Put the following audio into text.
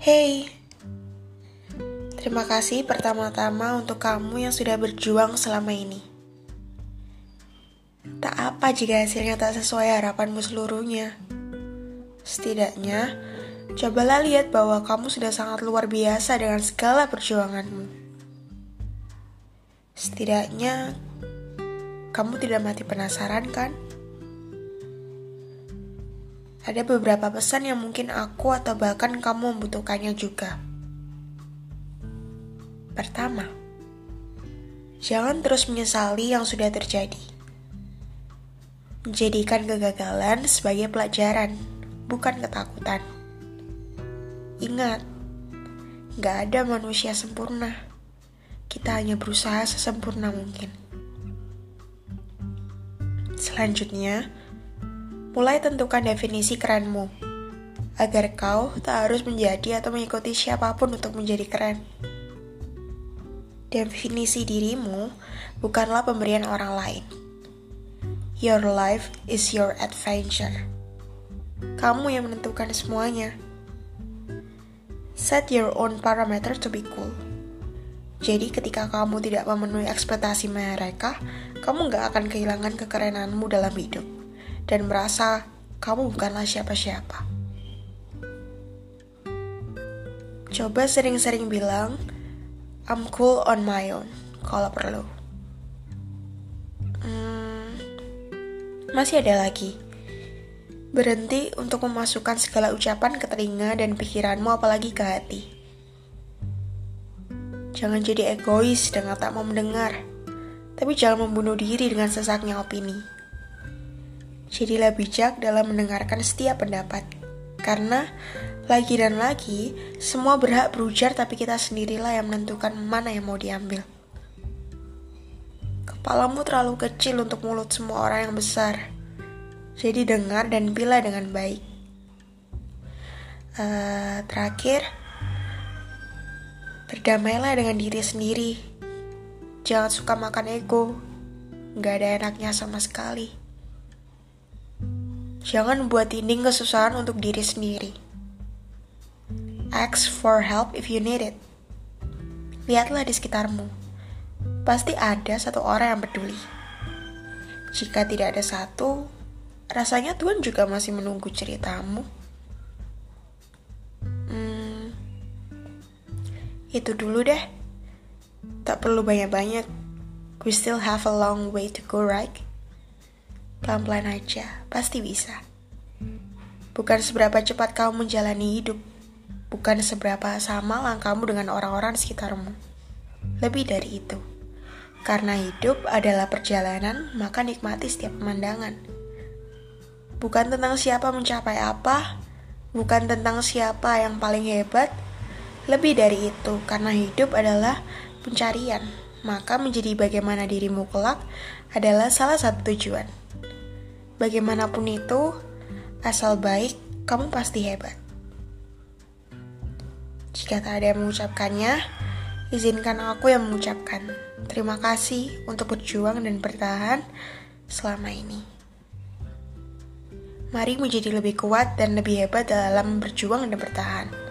Hey, terima kasih pertama-tama untuk kamu yang sudah berjuang selama ini. Tak apa jika hasilnya tak sesuai harapanmu seluruhnya. Setidaknya, cobalah lihat bahwa kamu sudah sangat luar biasa dengan segala perjuanganmu. Setidaknya, kamu tidak mati penasaran kan? Ada beberapa pesan yang mungkin aku atau bahkan kamu membutuhkannya juga. Pertama, jangan terus menyesali yang sudah terjadi. Menjadikan kegagalan sebagai pelajaran, bukan ketakutan. Ingat, gak ada manusia sempurna. Kita hanya berusaha sesempurna mungkin. Selanjutnya, Mulai tentukan definisi kerenmu, agar kau tak harus menjadi atau mengikuti siapa pun untuk menjadi keren. Definisi dirimu bukanlah pemberian orang lain. Your life is your adventure. Kamu yang menentukan semuanya. Set your own parameter to be cool. Jadi ketika kamu tidak memenuhi ekspektasi mereka, kamu gak akan kehilangan kekerenanmu dalam hidup dan merasa kamu bukanlah siapa-siapa. Coba sering-sering bilang, I'm cool on my own, kalau perlu. Hmm, masih ada lagi. Berhenti untuk memasukkan segala ucapan ke telinga dan pikiranmu apalagi ke hati. Jangan jadi egois dengan tak mau mendengar, tapi jangan membunuh diri dengan sesaknya opini. Jadilah bijak dalam mendengarkan setiap pendapat. Karena lagi dan lagi, semua berhak berujar tapi kita sendirilah yang menentukan mana yang mau diambil. Kepalamu terlalu kecil untuk mulut semua orang yang besar. Jadi dengar dan pilih dengan baik. Uh, terakhir, berdamailah dengan diri sendiri. Jangan suka makan ego. Gak ada enaknya sama sekali. Jangan buat dinding kesusahan untuk diri sendiri. Ask for help if you need it. Lihatlah di sekitarmu. Pasti ada satu orang yang peduli. Jika tidak ada satu, rasanya Tuhan juga masih menunggu ceritamu. Hmm, itu dulu deh. Tak perlu banyak-banyak. We still have a long way to go, right? Pelan-pelan aja, pasti bisa. Bukan seberapa cepat kamu menjalani hidup, bukan seberapa sama langkahmu dengan orang-orang sekitarmu. Lebih dari itu, karena hidup adalah perjalanan, maka nikmati setiap pemandangan. Bukan tentang siapa mencapai apa, bukan tentang siapa yang paling hebat, lebih dari itu, karena hidup adalah pencarian, maka menjadi bagaimana dirimu kelak adalah salah satu tujuan. Bagaimanapun itu, asal baik, kamu pasti hebat. Jika tak ada yang mengucapkannya, izinkan aku yang mengucapkan. Terima kasih untuk berjuang dan bertahan selama ini. Mari menjadi lebih kuat dan lebih hebat dalam berjuang dan bertahan.